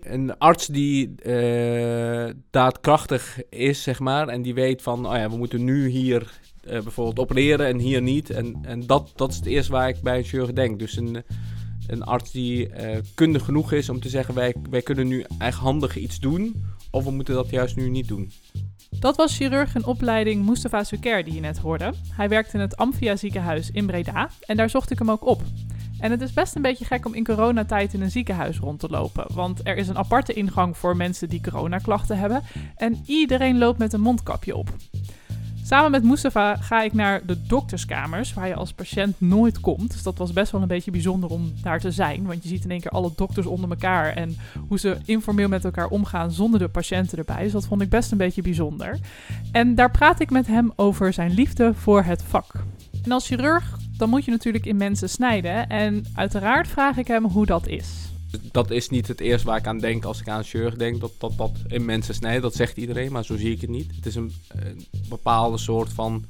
een arts die eh, daadkrachtig is, zeg maar, en die weet van, oh ja, we moeten nu hier eh, bijvoorbeeld opereren en hier niet. En, en dat, dat is het eerste waar ik bij een chirurg denk. Dus een, een arts die eh, kundig genoeg is om te zeggen, wij, wij kunnen nu eigenhandig iets doen, of we moeten dat juist nu niet doen. Dat was chirurg in opleiding Mustafa Suker die je net hoorde. Hij werkt in het Amphia ziekenhuis in Breda en daar zocht ik hem ook op. En het is best een beetje gek om in coronatijd in een ziekenhuis rond te lopen. Want er is een aparte ingang voor mensen die coronaklachten hebben. En iedereen loopt met een mondkapje op. Samen met Mustafa ga ik naar de dokterskamers, waar je als patiënt nooit komt. Dus dat was best wel een beetje bijzonder om daar te zijn. Want je ziet in één keer alle dokters onder elkaar en hoe ze informeel met elkaar omgaan zonder de patiënten erbij. Dus dat vond ik best een beetje bijzonder. En daar praat ik met hem over zijn liefde voor het vak. En als chirurg, dan moet je natuurlijk in mensen snijden. En uiteraard vraag ik hem hoe dat is. Dat is niet het eerste waar ik aan denk als ik aan een chirurg denk. Dat dat, dat in mensen snijden, dat zegt iedereen, maar zo zie ik het niet. Het is een, een bepaalde soort van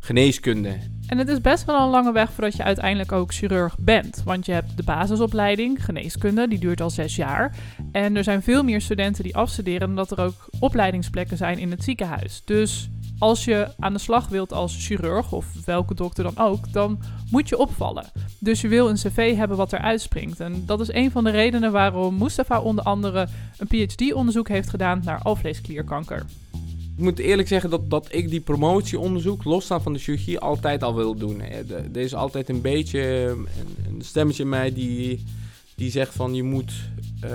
geneeskunde. En het is best wel een lange weg voordat je uiteindelijk ook chirurg bent. Want je hebt de basisopleiding, geneeskunde, die duurt al zes jaar. En er zijn veel meer studenten die afstuderen omdat er ook opleidingsplekken zijn in het ziekenhuis. Dus als je aan de slag wilt als chirurg of welke dokter dan ook, dan moet je opvallen. Dus je wil een cv hebben wat eruit springt. En dat is een van de redenen waarom Mustafa onder andere een PhD-onderzoek heeft gedaan naar alvleesklierkanker. Ik moet eerlijk zeggen dat, dat ik die promotieonderzoek, losstaan van de chirurgie, altijd al wil doen. Er is altijd een beetje een, stemmetje in mij die, die zegt van je moet, uh,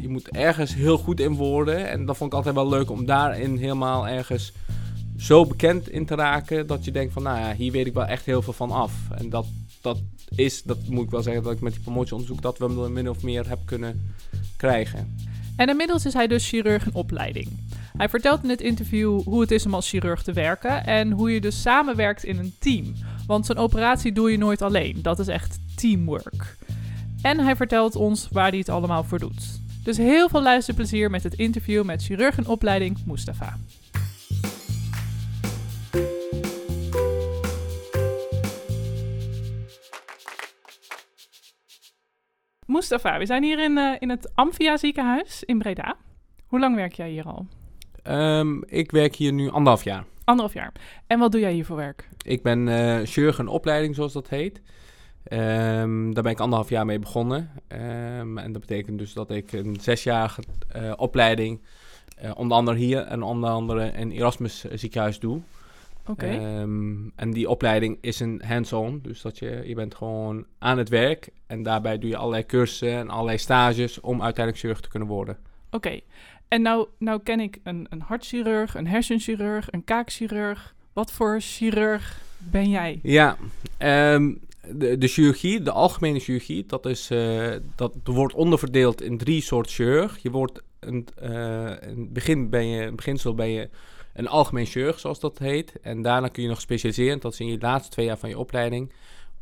je moet ergens heel goed in worden. En dat vond ik altijd wel leuk om daarin helemaal ergens zo bekend in te raken dat je denkt van, nou ja, hier weet ik wel echt heel veel van af. En dat, dat is, dat moet ik wel zeggen, dat ik met die promotieonderzoek dat we hem min of meer heb kunnen krijgen. En inmiddels is hij dus chirurg in opleiding. Hij vertelt in het interview hoe het is om als chirurg te werken en hoe je dus samenwerkt in een team. Want zo'n operatie doe je nooit alleen, dat is echt teamwork. En hij vertelt ons waar hij het allemaal voor doet. Dus heel veel luisterplezier met het interview met chirurg in opleiding Mustafa. Mustafa, we zijn hier in, uh, in het Amphia ziekenhuis in Breda. Hoe lang werk jij hier al? Um, ik werk hier nu anderhalf jaar. Anderhalf jaar. En wat doe jij hier voor werk? Ik ben uh, chirurg in opleiding, zoals dat heet. Um, daar ben ik anderhalf jaar mee begonnen. Um, en dat betekent dus dat ik een zesjarige uh, opleiding, uh, onder andere hier en onder andere in Erasmus ziekenhuis doe. Okay. Um, en die opleiding is een hands-on, dus dat je, je bent gewoon aan het werk en daarbij doe je allerlei cursussen en allerlei stages om uiteindelijk chirurg te kunnen worden. Oké, okay. en nou, nou ken ik een, een hartchirurg, een hersenchirurg, een kaakchirurg. Wat voor chirurg ben jij? Ja, um, de, de chirurgie, de algemene chirurgie, dat, is, uh, dat wordt onderverdeeld in drie soorten chirurg. Je wordt een, uh, in het begin ben je, in beginsel ben je een algemeen chirurg, zoals dat heet. En daarna kun je nog specialiseren, dat is in je laatste twee jaar van je opleiding.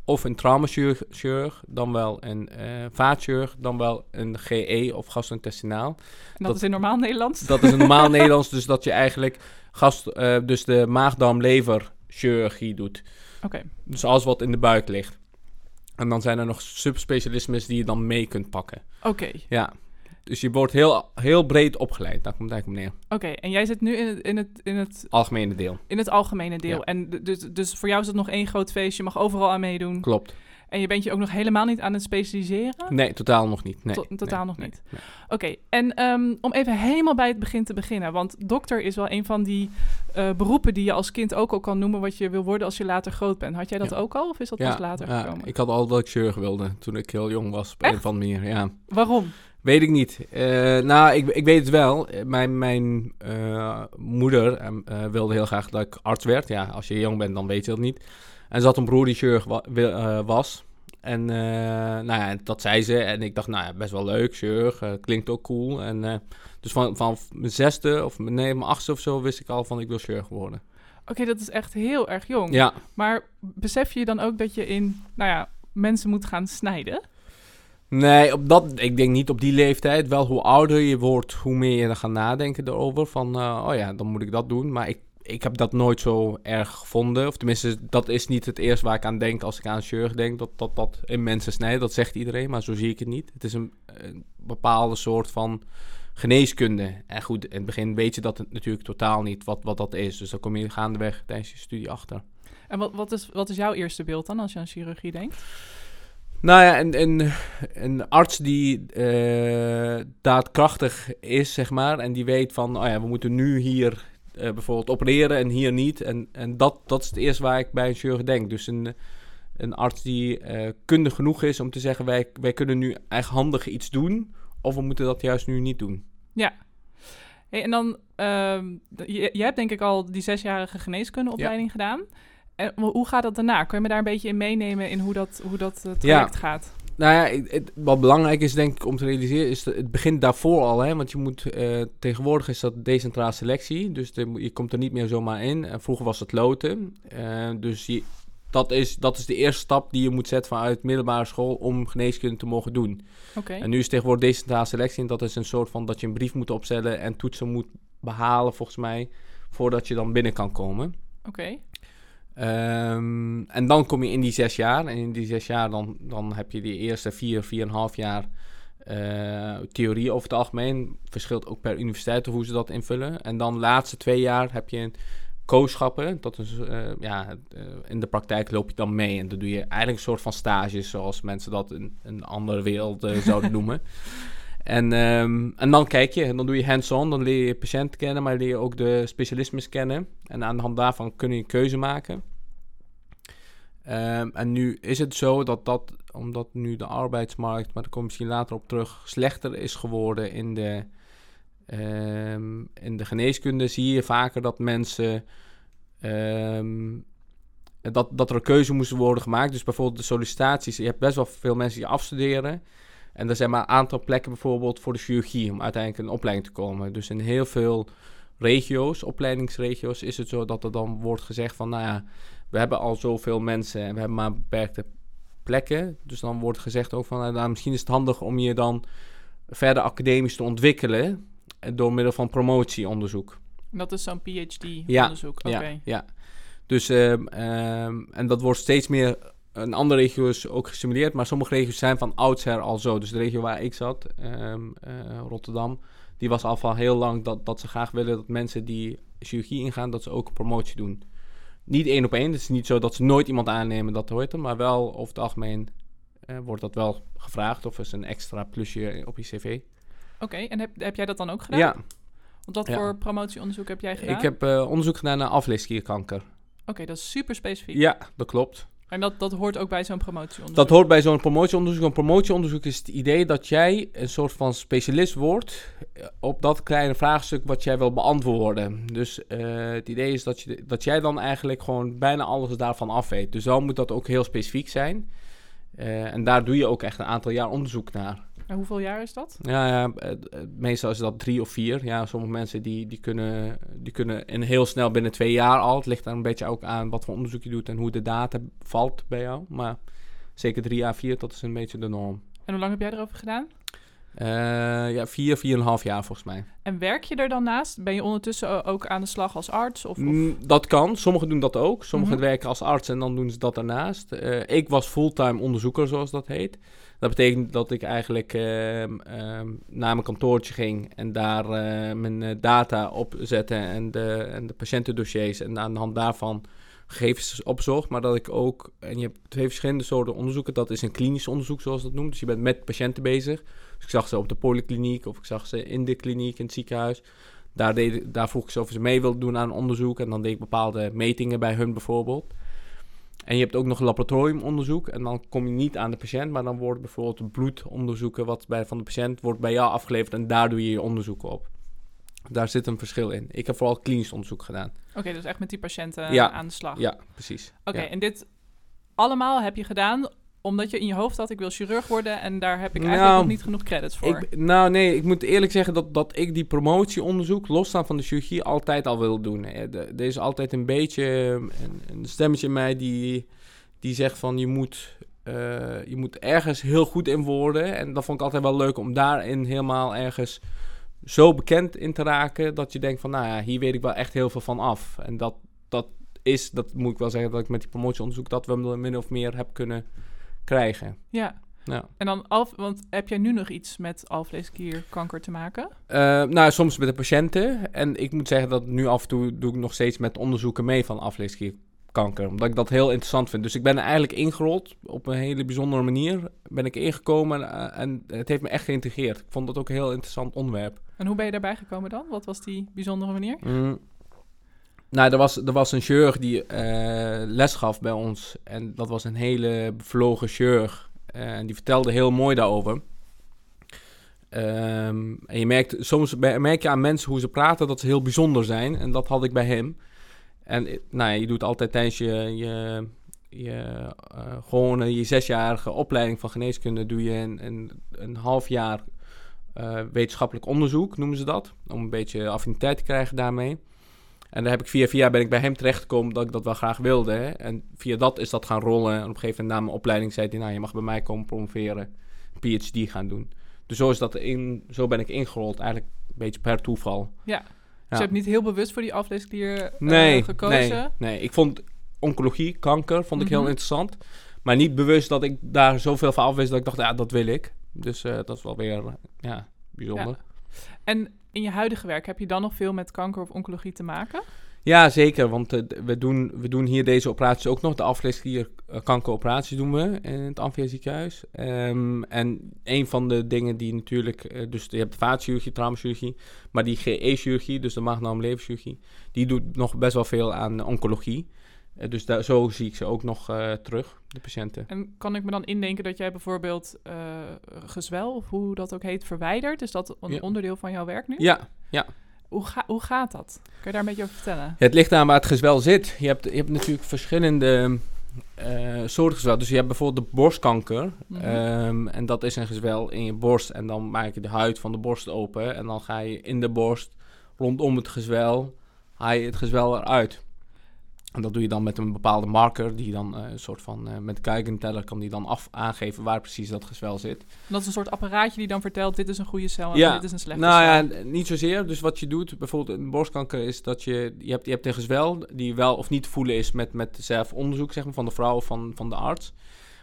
Of een traumachirurg, dan wel een uh, vaatchirurg, dan wel een GE of gastrointestinaal. En dat, dat, is in normaal Nederlands? Dat is in normaal Nederlands, dus dat je eigenlijk gast, uh, dus de maag-darm-lever chirurgie doet. Oké. Okay. Dus alles wat in de buik ligt. En dan zijn er nog subspecialismes die je dan mee kunt pakken. Oké. Okay. Ja. Dus je wordt heel, heel breed opgeleid. Daar komt het eigenlijk op neer. Oké, okay, en jij zit nu in het, in, het, in het... Algemene deel. In het algemene deel. Ja. En dus, dus voor jou is het nog één groot feest. Je mag overal aan meedoen. Klopt. En je bent je ook nog helemaal niet aan het specialiseren? Nee, totaal nog niet. Nee, to totaal nee, nog niet. Nee, Oké, okay, en um, om even helemaal bij het begin te beginnen. Want dokter is wel een van die uh, beroepen die je als kind ook al kan noemen wat je wil worden als je later groot bent. Had jij dat ja. ook al of is dat ja, pas later ja, gekomen? Ik had al dat ik chirurg wilde toen ik heel jong was op Echt? een andere manier. Ja. Waarom? Weet ik niet. Uh, nou, ik, ik weet het wel. Mijn, mijn uh, moeder uh, wilde heel graag dat ik arts werd. Ja, als je jong bent, dan weet je dat niet. En ze had een broer die chirurg wa was. En nou ja, dat zei ze. En ik dacht, nou ja, best wel leuk, chirurg. klinkt ook cool. En dus van, van mijn zesde of nee, mijn achtste of zo wist ik al van ik wil chirurg worden. Oké, okay, dat is echt heel erg jong. Ja. Maar besef je dan ook dat je in, nou ja, mensen moet gaan snijden? Nee, op dat, ik denk niet op die leeftijd. Wel hoe ouder je wordt, hoe meer je er gaat nadenken erover. Van, uh, oh ja, dan moet ik dat doen. Maar ik, ik heb dat nooit zo erg gevonden. Of tenminste, dat is niet het eerste waar ik aan denk als ik aan chirurg denk. Dat dat, dat in mensen snijdt. Dat zegt iedereen, maar zo zie ik het niet. Het is een, een bepaalde soort van geneeskunde. En goed, in het begin weet je dat natuurlijk totaal niet wat, wat dat is. Dus dan kom je gaandeweg tijdens je studie achter. En wat, wat, is, wat is jouw eerste beeld dan als je aan chirurgie denkt? Nou ja, een, een, een arts die uh, daadkrachtig is, zeg maar, en die weet van, oh ja, we moeten nu hier uh, bijvoorbeeld opereren en hier niet. En, en dat, dat is het eerste waar ik bij een chirurg denk. Dus een, een arts die uh, kundig genoeg is om te zeggen, wij, wij kunnen nu eigenhandig iets doen, of we moeten dat juist nu niet doen. Ja. Hey, en dan, uh, je, je hebt denk ik al die zesjarige geneeskundeopleiding ja. gedaan. En hoe gaat dat daarna? Kun je me daar een beetje in meenemen in hoe dat, hoe dat uh, traject ja. gaat? Nou ja, het, wat belangrijk is denk ik om te realiseren, is dat het begint daarvoor al. Hè? Want je moet, uh, tegenwoordig is dat decentrale selectie, dus de, je komt er niet meer zomaar in. En vroeger was het loten. Uh, dus je, dat, is, dat is de eerste stap die je moet zetten vanuit middelbare school om geneeskunde te mogen doen. Okay. En nu is tegenwoordig decentrale selectie en dat is een soort van dat je een brief moet opstellen en toetsen moet behalen volgens mij, voordat je dan binnen kan komen. Oké. Okay. Um, en dan kom je in die zes jaar. En in die zes jaar dan, dan heb je die eerste vier, vier en een half jaar uh, theorie over het algemeen. Verschilt ook per universiteit hoe ze dat invullen. En dan de laatste twee jaar heb je kooschappen. Dat is, uh, ja, uh, in de praktijk loop je dan mee. En dan doe je eigenlijk een soort van stages, zoals mensen dat in een andere wereld zouden noemen. En, um, en dan kijk je, dan doe je hands-on, dan leer je patiënt kennen, maar leer je ook de specialismes kennen. En aan de hand daarvan kun je een keuze maken. Um, en nu is het zo dat dat, omdat nu de arbeidsmarkt, maar daar kom ik misschien later op terug, slechter is geworden in de, um, in de geneeskunde, zie je vaker dat mensen, dat, dat er een keuze moest worden gemaakt. Dus bijvoorbeeld de sollicitaties, je hebt best wel veel mensen die afstuderen. En er zijn maar een aantal plekken bijvoorbeeld voor de chirurgie om uiteindelijk een opleiding te komen. Dus in heel veel regio's, opleidingsregio's, is het zo dat er dan wordt gezegd van, nou ja, we hebben al zoveel mensen en we hebben maar beperkte plekken. Dus dan wordt gezegd ook van, nou, misschien is het handig om je dan verder academisch te ontwikkelen door middel van promotieonderzoek. Dat is zo'n PhD-onderzoek? Ja, ja, ja, Dus, um, um, en dat wordt steeds meer een andere regio's ook gestimuleerd, maar sommige regio's zijn van oudsher al zo. Dus de regio waar ik zat, um, uh, Rotterdam, die was al van heel lang dat, dat ze graag willen dat mensen die chirurgie ingaan, dat ze ook een promotie doen. Niet één op één, het is niet zo dat ze nooit iemand aannemen, dat hoort er, maar wel over het algemeen uh, wordt dat wel gevraagd of is een extra plusje op je cv. Oké, okay, en heb, heb jij dat dan ook gedaan? Ja. Want wat ja. voor promotieonderzoek heb jij gedaan? Ik heb uh, onderzoek gedaan naar afleesklierkanker. Oké, okay, dat is super specifiek. Ja, dat klopt. En dat, dat hoort ook bij zo'n promotieonderzoek? Dat hoort bij zo'n promotieonderzoek. Een promotieonderzoek is het idee dat jij een soort van specialist wordt op dat kleine vraagstuk wat jij wil beantwoorden. Dus uh, het idee is dat, je, dat jij dan eigenlijk gewoon bijna alles daarvan af weet. Dus dan moet dat ook heel specifiek zijn. Uh, en daar doe je ook echt een aantal jaar onderzoek naar. En hoeveel jaar is dat? Ja, ja meestal is dat drie of vier. Ja, sommige mensen die, die, kunnen, die kunnen in heel snel binnen twee jaar al. Het ligt daar een beetje ook aan wat voor onderzoek je doet en hoe de data valt bij jou. Maar zeker drie jaar, vier, dat is een beetje de norm. En hoe lang heb jij erover gedaan? Uh, ja, vier, vier en een half jaar volgens mij. En werk je er dan naast? Ben je ondertussen ook aan de slag als arts? Of, of? Mm, dat kan. Sommigen doen dat ook. Sommigen mm -hmm. werken als arts en dan doen ze dat daarnaast. Uh, ik was fulltime onderzoeker, zoals dat heet. Dat betekent dat ik eigenlijk uh, naar mijn kantoortje ging en daar uh, mijn data op zette en de, en de patiëntendossiers. En aan de hand daarvan gegevens opzocht. Maar dat ik ook, en je hebt twee verschillende soorten onderzoeken. Dat is een klinisch onderzoek, zoals dat noemt. Dus je bent met patiënten bezig. Dus ik zag ze op de polykliniek of ik zag ze in de kliniek, in het ziekenhuis. Daar, deed, daar vroeg ik ze of ze mee wilden doen aan onderzoek. En dan deed ik bepaalde metingen bij hun bijvoorbeeld. En je hebt ook nog laboratoriumonderzoek. En dan kom je niet aan de patiënt, maar dan wordt bijvoorbeeld bloedonderzoeken wat bij, van de patiënt wordt bij jou afgeleverd. En daar doe je je onderzoeken op. Daar zit een verschil in. Ik heb vooral klinisch onderzoek gedaan. Oké, okay, dus echt met die patiënten ja, aan de slag. Ja, precies. Oké, okay, ja. en dit allemaal heb je gedaan omdat je in je hoofd had, ik wil chirurg worden en daar heb ik eigenlijk nog niet genoeg credits voor. Ik, nou nee, ik moet eerlijk zeggen dat, dat ik die promotieonderzoek, losstaan van de chirurgie, altijd al wil doen. Er is altijd een beetje een, een stemmetje in mij die, die zegt van je moet, uh, je moet ergens heel goed in worden. En dat vond ik altijd wel leuk om daarin helemaal ergens zo bekend in te raken dat je denkt van, nou ja, hier weet ik wel echt heel veel van af. En dat, dat is, dat moet ik wel zeggen, dat ik met die promotieonderzoek dat we min of meer heb kunnen krijgen. Ja. Ja. En dan, alf, want heb jij nu nog iets met alvleesklierkanker te maken? Uh, nou, soms met de patiënten. En ik moet zeggen dat nu af en toe doe ik nog steeds met onderzoeken mee van afleesklierkanker. Omdat ik dat heel interessant vind. Dus ik ben er eigenlijk ingerold op een hele bijzondere manier. Ben ik ingekomen uh, en het heeft me echt geïntegreerd. Ik vond dat ook een heel interessant onderwerp. En hoe ben je daarbij gekomen dan? Wat was die bijzondere manier? Mm. Nou, er was, er was een chirurg die uh, les gaf bij ons. En dat was een hele bevlogen chirurg. En die vertelde heel mooi daarover. Um, en je merkt, soms merk je aan mensen hoe ze praten dat ze heel bijzonder zijn. En dat had ik bij hem. En nou, je doet altijd tijdens je, je, je gewoon je zesjarige opleiding van geneeskunde... doe je een, een, een half jaar wetenschappelijk onderzoek, noemen ze dat. Om een beetje affiniteit te krijgen daarmee. En daar heb ik via via ben ik bij hem terechtgekomen dat ik dat wel graag wilde. Hè. En via dat is dat gaan rollen. En op een gegeven moment na mijn opleiding zei hij, nou je mag bij mij komen promoveren, een PhD gaan doen. Dus zo, is dat in, zo ben ik ingerold, eigenlijk een beetje per toeval. Ja, dus je hebt niet heel bewust voor die afleesklier uh, nee, gekozen? Nee, nee, ik vond oncologie, kanker, vond ik heel Mhm. interessant. Maar niet bewust dat ik daar zoveel van af wist dat ik dacht, ja, dat wil ik. Dus uh, dat is wel weer, uh, ja, bijzonder. Ja. En in je huidige werk, heb je dan nog veel met kanker of oncologie te maken? Ja, zeker. Want uh, we, doen, we doen hier deze operaties ook nog. De afleesklier kankeroperaties doen we in het Amphia ziekenhuis. Um, en een van de dingen die natuurlijk... Uh, dus je hebt vaatchirurgie, traumachirurgie. Maar die GE-chirurgie, dus de maag-darm-leverchirurgie... die doet nog best wel veel aan oncologie. Uh, dus daar, zo zie ik ze ook nog uh, terug, de patiënten. En kan ik me dan indenken dat jij bijvoorbeeld uh, gezwel, of hoe dat ook heet, verwijdert? Is dat een ja. onderdeel van jouw werk nu? Ja, ja. Hoe, ga, hoe gaat dat? Kun je daar een beetje over vertellen? Ja, het ligt aan waar het gezwel zit. Je hebt, je hebt natuurlijk verschillende uh, soorten gezwel. Dus je hebt bijvoorbeeld de borstkanker. Mm -hmm. um, en dat is een gezwel in je borst. En dan maak je de huid van de borst open. En dan ga je in de borst, rondom het gezwel, haal je het gezwel eruit. En dat doe je dan met een bepaalde marker, die dan uh, een soort van, uh, met Geigenteller kan die dan af aangeven waar precies dat gezwel zit. En dat is een soort apparaatje die dan vertelt, dit is een goede cel en ja. dit is een slechte nou, cel. ja, niet zozeer. Dus wat je doet, bijvoorbeeld een borstkanker, is dat je, je hebt, je hebt een gezwel die wel of niet voelen is met, met zelf onderzoek zeg maar, van de vrouw of van, van de arts.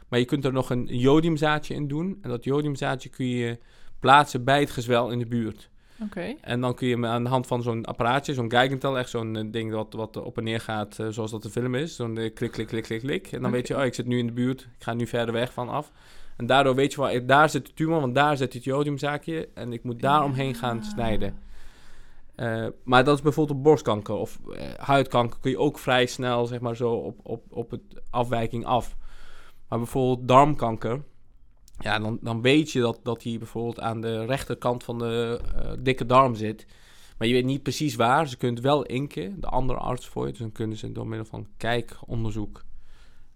Maar je kunt er nog een jodiumzaadje in doen. En dat jodiumzaadje kun je plaatsen bij het gezwel in de buurt. Okay. En dan kun je aan de hand van zo'n apparaatje, zo'n Geigentel, echt zo'n uh, ding wat, wat op en neer gaat, uh, zoals dat de film is. Zo'n uh, klik, klik, klik, klik, klik. En dan okay. weet je, oh, ik zit nu in de buurt, ik ga nu verder weg van af. En daardoor weet je wel, daar zit de tumor, want daar zit het jodiumzaakje. En ik moet daar omheen gaan snijden. Uh, maar dat is bijvoorbeeld op borstkanker of uh, huidkanker kun je ook vrij snel, zeg maar zo, op, op, op het afwijking af. Maar bijvoorbeeld darmkanker, ja, dan, dan weet je dat, dat hij bijvoorbeeld aan de rechterkant van de uh, dikke darm zit. Maar je weet niet precies waar. Ze kunnen wel inken, de andere arts voor je. Dus dan kunnen ze door middel van kijkonderzoek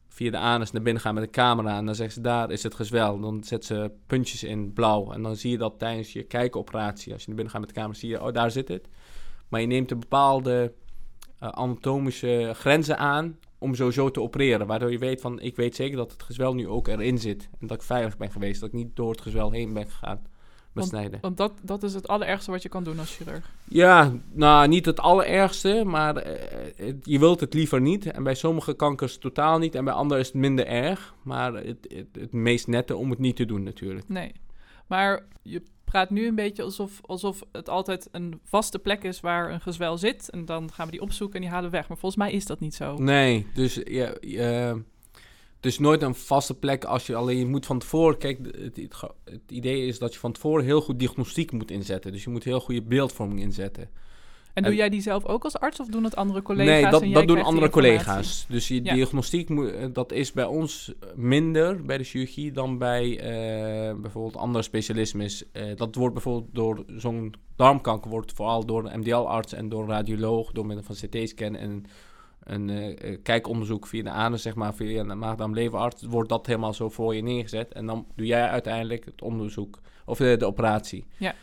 via de anus naar binnen gaan met een camera. En dan zeggen ze, daar is het gezwel. Dan zetten ze puntjes in blauw. En dan zie je dat tijdens je kijkoperatie. Als je naar binnen gaat met de camera, zie je, oh, daar zit het. Maar je neemt een bepaalde uh, anatomische grenzen aan om sowieso te opereren. Waardoor je weet van, ik weet zeker dat het gezwel nu ook erin zit. En dat ik veilig ben geweest. Dat ik niet door het gezwel heen ben gegaan met want, snijden. Want dat, dat is het allerergste wat je kan doen als chirurg. Ja, nou niet het allerergste, maar uh, het, je wilt het liever niet. En bij sommige kankers totaal niet. En bij anderen is het minder erg. Maar het, het, het meest nette om het niet te doen natuurlijk. Nee, maar je praat nu een beetje alsof, alsof het altijd een vaste plek is waar een gezwel zit. En dan gaan we die opzoeken en die halen we weg. Maar volgens mij is dat niet zo. Nee, dus ja, ja, is nooit een vaste plek als je alleen je moet van tevoren. Kijk, het, het, het, idee is dat je van tevoren heel goed diagnostiek moet inzetten. Dus je moet heel goede beeldvorming inzetten. En doe jij die zelf ook als arts of doen het andere collega's? Nee, dat, en dat doen andere collega's. Dus je ja. diagnostiek, dat is bij ons minder bij de chirurgie dan bij uh, bijvoorbeeld andere specialismes. Uh, dat wordt bijvoorbeeld door zo'n darmkanker, wordt vooral door een MDL-arts en door een radioloog, door middel van CT-scan en een uh, kijkonderzoek via de anus, zeg maar, via een maag-darm-leverarts, wordt dat helemaal zo voor je neergezet. En dan doe jij uiteindelijk het onderzoek, of de operatie. Ja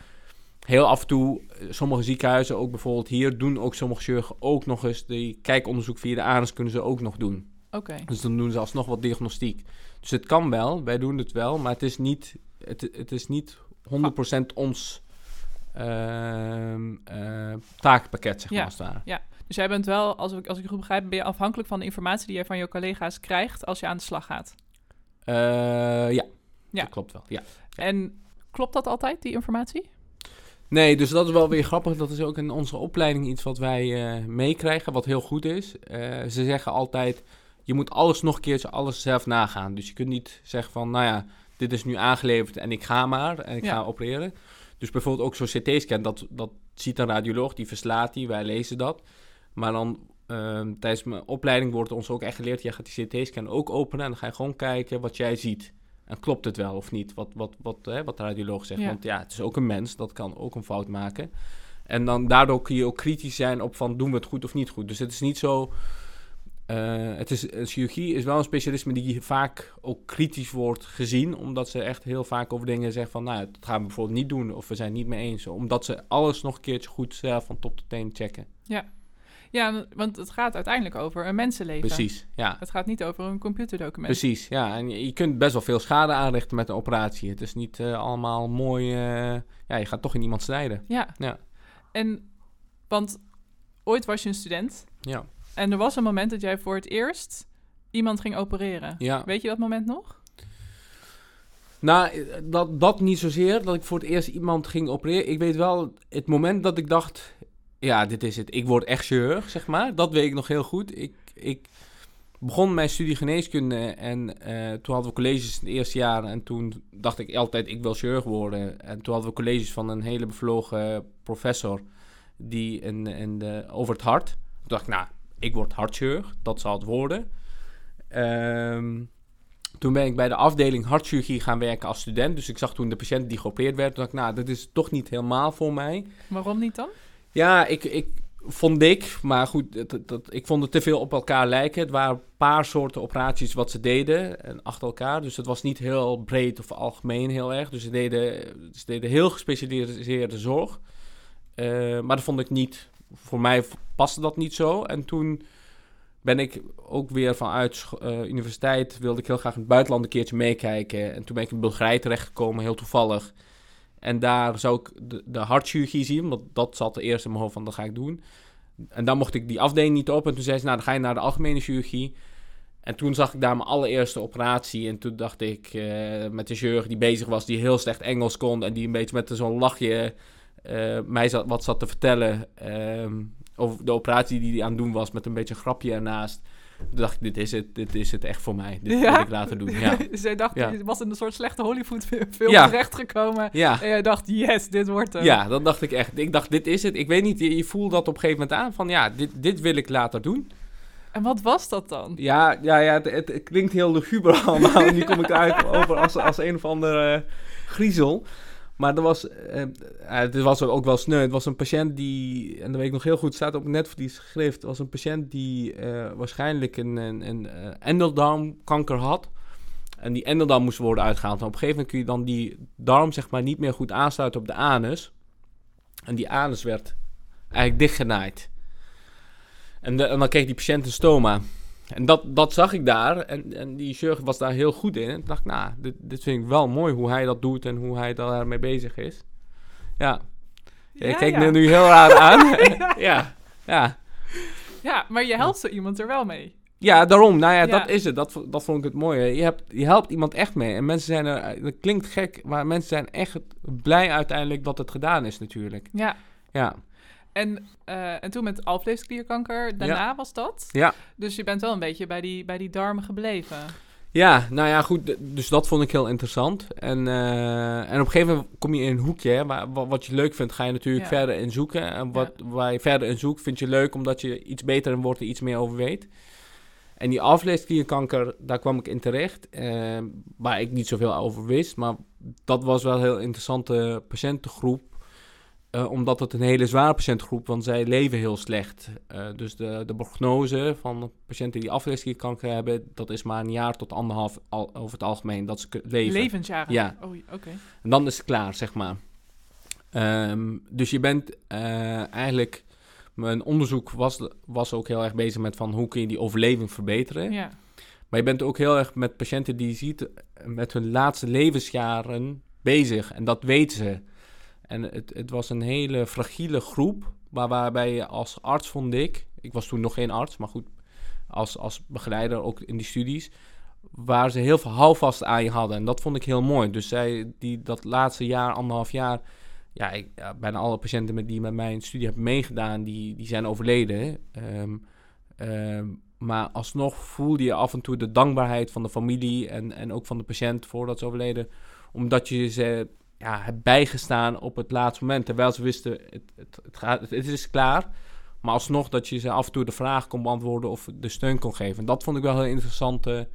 heel af en toe, sommige ziekenhuizen, ook bijvoorbeeld hier, doen ook sommige chirurgen ook nog eens die kijkonderzoek via de anus kunnen ze ook nog doen. Oké. Okay. Dus dan doen ze alsnog wat diagnostiek. Dus het kan wel, wij doen het wel, maar het is niet, het, het is niet 100% ons ehm, eh, takenpakket, zeg maar, Ja. als het ware. Dus jij bent wel, als ik, als ik goed begrijp, ben je afhankelijk van de informatie die je van je collega's krijgt als je aan de slag gaat. Eh, ja. Ja. dat klopt wel. Ja. En klopt dat altijd, die informatie? Nee, dus dat is wel weer grappig. Dat is ook in onze opleiding iets wat wij eh, meekrijgen, wat heel goed is. Eh, ze zeggen altijd, je moet alles nog een keertje, alles zelf nagaan. Dus je kunt niet zeggen van, nou ja, dit is nu aangeleverd en ik ga maar en ik Ja. ga opereren. Dus bijvoorbeeld ook zo'n CT-scan, dat, dat ziet een radioloog, die verslaat die, wij lezen dat. Maar dan ehm, tijdens mijn opleiding wordt ons ook echt geleerd, jij gaat die CT-scan ook openen en dan ga je gewoon kijken wat jij ziet. En klopt het wel of niet, wat, wat, wat, hè, wat de radioloog zegt. Ja. Want ja, het is ook een mens, dat kan ook een fout maken. En dan daardoor kun je ook kritisch zijn op van doen we het goed of niet goed. Dus het is niet zo... eh, het is, een chirurgie is wel een specialisme die vaak ook kritisch wordt gezien. Omdat ze echt heel vaak over dingen zeggen van... Nou, dat gaan we bijvoorbeeld niet doen of we zijn het niet mee eens. Omdat ze alles nog een keertje goed zelf van top tot teen checken. Ja, want het gaat uiteindelijk over een mensenleven. Precies, ja. Het gaat niet over een computerdocument. Precies, ja. En je, je kunt best wel veel schade aanrichten met een operatie. Het is niet eh, allemaal mooi... eh, ja, je gaat toch in iemand snijden. Ja. Ja. En, want ooit was je een student Ja, en er was een moment dat jij voor het eerst iemand ging opereren. ja. Weet je dat moment nog? Nou, eh, dat, dat niet zozeer, dat ik voor het eerst iemand ging opereren. Ik weet wel, het moment dat ik dacht, ja, dit is het. Ik word echt chirurg, zeg maar. Dat weet ik nog heel goed. Ik, ik begon mijn studie geneeskunde en eh, toen hadden we colleges in het eerste jaar. En toen dacht ik altijd, ik wil chirurg worden. En toen hadden we colleges van een hele bevlogen professor die in, in de, over het hart. Toen dacht ik, nou, ik word hartchirurg. Dat zal het worden. Ehm toen ben ik bij de afdeling hartchirurgie gaan werken als student. Dus ik zag toen de patiënt die geopereerd werd. Toen dacht ik, nou, dat is toch niet helemaal voor mij. Waarom niet dan? Ja, ik, ik vond ik, maar goed, dat, dat, ik vond het te veel op elkaar lijken. Het waren een paar soorten operaties wat ze deden en achter elkaar. Dus het was niet heel breed of algemeen heel erg. Dus ze deden, ze deden heel gespecialiseerde zorg. Eh, maar dat vond ik niet, voor mij paste dat niet zo. En toen ben ik ook weer vanuit eh, universiteit, wilde ik heel graag in het buitenland een keertje meekijken. En toen ben ik in Bulgarije terechtgekomen, heel toevallig. En daar zou ik de, de hartchirurgie zien, want dat zat er eerst in mijn hoofd van, dat ga ik doen. En dan mocht ik die afdeling niet op. En toen zei ze, nou, dan ga je naar de algemene chirurgie. En toen zag ik daar mijn allereerste operatie. En toen dacht ik, eh, met de chirurg die bezig was, die heel slecht Engels kon... en die een beetje met zo'n lachje eh, mij wat zat te vertellen... ehm, over de operatie die hij aan het doen was, met een beetje een grapje ernaast. Toen dacht ik, dit is het, dit is het echt voor mij. Dit Ja? wil ik laten doen, ja. Zij dacht, Ja. je was in een soort slechte Hollywood film Ja. terechtgekomen. Ja, En jij dacht, yes, dit wordt hem. ja, dat dacht ik echt. Ik dacht, dit is het. Ik weet niet, je, je voelt dat op een gegeven moment aan van... ja, dit, dit wil ik later doen. En wat was dat dan? Ja, ja, ja het, het, het klinkt heel luguber allemaal. en nu kom ik eruit over als, als een of andere eh, griezel. Maar er was, eh, eh, het was ook wel sneu. Het was een patiënt die, en dat weet ik nog heel goed, staat op Netflix geschreven. Het was een patiënt die eh, waarschijnlijk een, een, een endeldarmkanker had. En die endeldarm moest worden uitgehaald. En op een gegeven moment kun je dan die darm zeg maar niet meer goed aansluiten op de anus. En die anus werd eigenlijk dichtgenaaid. En, en dan kreeg die patiënt een stoma. En dat, dat zag ik daar. En, en die chirurg was daar heel goed in. En toen dacht ik, nou, dit, dit vind ik wel mooi hoe hij dat doet en hoe hij daarmee bezig is. Ja. Je Ja, kijkt ja. me nu heel raar aan. ja, ja. Ja, maar je helpt zo iemand er wel mee. Ja, daarom. Nou ja, Ja. dat is het. Dat, dat vond ik het mooie. Je, hebt, je helpt iemand echt mee. En mensen zijn er... Dat klinkt gek, maar mensen zijn echt blij uiteindelijk dat het gedaan is natuurlijk. Ja. Ja. En, eh, en toen met alvleesklierkanker, daarna was dat. Ja. Dus je bent wel een beetje bij die, bij die darmen gebleven. Ja, nou ja, goed. Dus dat vond ik heel interessant. En, eh, en op een gegeven moment kom je in een hoekje. Hè, waar, wat je leuk vindt, ga je natuurlijk Ja. verder in zoeken. En wat, waar je verder in zoekt, vind je leuk omdat je iets beter in wordt en iets meer over weet. En die alvleesklierkanker, daar kwam ik in terecht. eh, waar ik niet zoveel over wist. Maar dat was wel een heel interessante patiëntengroep. Eh, omdat het een hele zware patiëntengroep, want zij leven heel slecht. Eh, dus de, de prognose van patiënten die afleesklierkanker hebben, dat is maar een jaar tot anderhalf al, over het algemeen dat ze leven. Levensjaren. Ja. Oh, oké. En dan is het klaar, zeg maar. Ehm, dus je bent eh, eigenlijk... Mijn onderzoek was, was ook heel erg bezig met van hoe kun je die overleving verbeteren. Ja. Maar je bent ook heel erg met patiënten die je ziet met hun laatste levensjaren bezig. En dat weten ze. En het, het was een hele fragiele groep, maar waarbij je als arts vond ik, ik was toen nog geen arts, maar goed, als, als begeleider ook in die studies, waar ze heel veel houvast aan je hadden. En dat vond ik heel mooi. Dus zij, die dat laatste jaar, anderhalf jaar, ja, ik, bijna alle patiënten met, die met mij de studie hebben meegedaan, die, die zijn overleden. Ehm, ehm, maar alsnog voelde je af en toe de dankbaarheid van de familie en, en ook van de patiënt voordat ze overleden. Omdat je ze ja, hebt bijgestaan op het laatste moment. Terwijl ze wisten, het, het, het, gaat, het, is klaar. Maar alsnog dat je ze af en toe de vraag kon beantwoorden of de steun kon geven. En dat vond ik wel een interessante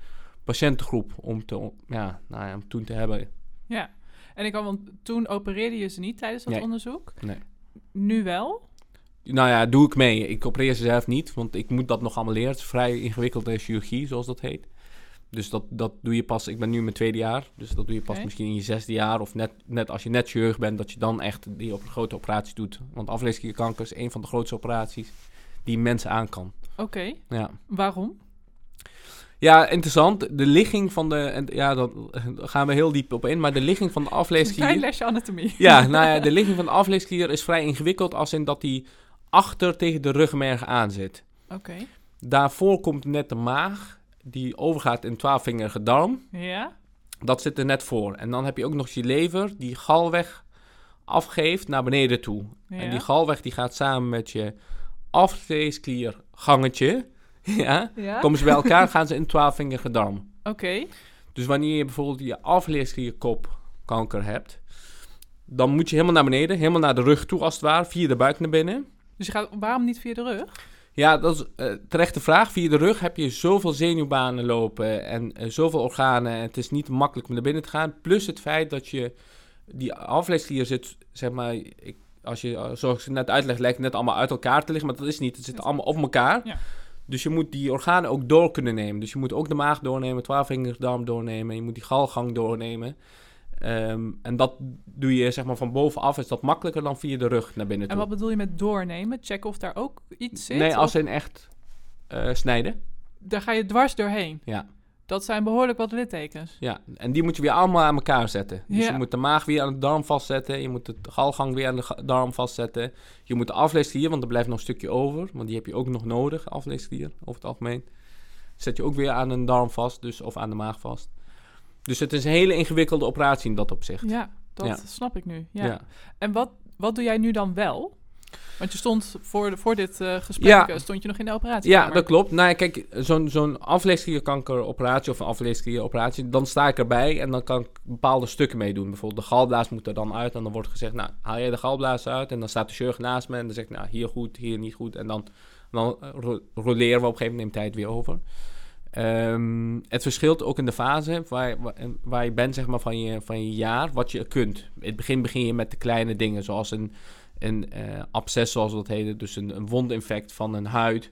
patiëntengroep om, te, ja, nou ja, om toen te hebben. Ja, en ik kan, want toen opereerde je ze niet tijdens dat Nee. onderzoek. Nee. Nu wel? Nou ja, doe ik mee. Ik opereer ze zelf niet, want ik moet dat nog allemaal leren. Het is vrij ingewikkelde chirurgie, zoals dat heet. Dus dat, dat doe je pas, ik ben nu in mijn tweede jaar, dus dat doe je pas misschien in je zesde jaar. Of net, net als je net chirurg bent, dat je dan echt die op grote operatie doet. Want afleesklierkanker is een van de grootste operaties die mensen aan kan. Oké, Ja. waarom? Ja, interessant. De ligging van de. En ja, daar gaan we heel diep op in. Maar de ligging van de afleesklier. lesje anatomie. Ja, nou ja, de ligging van de afleesklier is vrij ingewikkeld. Als in dat die achter tegen de ruggenmerg aan zit. Oké, Daarvoor komt net de maag. Die overgaat in twaalfvingerige darm. ja? Dat zit er net voor. En dan heb je ook nog je lever. Die galweg afgeeft naar beneden toe. ja. En die galweg die gaat samen met je afleesklier gangetje. Ja. ja? Komen ze bij elkaar, gaan ze in twaalfvingerige darm. Oké, Dus wanneer je bijvoorbeeld je afleesklierkopkanker hebt, dan moet je helemaal naar beneden, helemaal naar de rug toe als het ware, via de buik naar binnen. dus je gaat, waarom niet via de rug? Ja, dat is eh terechte vraag. Via de rug heb je zoveel zenuwbanen lopen en eh, zoveel organen. En het is niet makkelijk om naar binnen te gaan. Plus het feit dat je die afleesklier zit, zeg maar, ik, als je, eh, zoals ik net uitleg, lijkt het net allemaal uit elkaar te liggen, maar dat is niet. Het zit allemaal op elkaar. Ja. Dus je moet die organen ook door kunnen nemen. Dus je moet ook de maag doornemen, twaalfvingersdarm doornemen. Je moet die galgang doornemen. Ehm, en dat doe je zeg maar van bovenaf. Is dat makkelijker dan via de rug naar binnen En toe. wat bedoel je met doornemen? Checken of daar ook iets zit? nee, als Of in echt eh, snijden. Daar ga je dwars doorheen. Ja. Dat zijn behoorlijk wat littekens. Ja, en die moet je weer allemaal aan elkaar zetten. Dus Ja. je moet de maag weer aan de darm vastzetten. Je moet de galgang weer aan de darm vastzetten. Je moet de afleesklier, want er blijft nog een stukje over. Want die heb je ook nog nodig, afleesklier, over het algemeen. Zet je ook weer aan een darm vast, dus, of aan de maag vast. Dus het is een hele ingewikkelde operatie in dat opzicht. Ja, dat Ja. snap ik nu. Ja. Ja. En wat, wat doe jij nu dan wel? Want je stond voor, de, voor dit eh, gesprek, Ja. eh, stond je nog in de operatie. Ja, dat klopt. Nou, kijk, zo'n zo'n afleesklierkankeroperatie of een afleesklieroperatie, dan sta ik erbij en dan kan ik bepaalde stukken meedoen. Bijvoorbeeld de galblaas moet er dan uit en dan wordt gezegd, nou, haal jij de galblaas uit? En dan staat de chirurg naast me en dan zegt, nou, hier goed, hier niet goed. En dan, dan ro- roleren we op een gegeven moment, het weer over. Ehm, het verschilt ook in de fase waar, waar, je bent zeg maar, van, je, van je jaar, wat je kunt. In het begin begin je met de kleine dingen, zoals een, een eh absces, zoals dat heet. Dus een, een wondinfect van een huid,